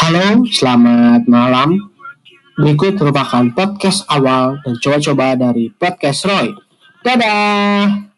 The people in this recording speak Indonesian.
Halo, selamat malam. Berikut merupakan podcast awal dan coba-coba dari podcast Roy. Dadah!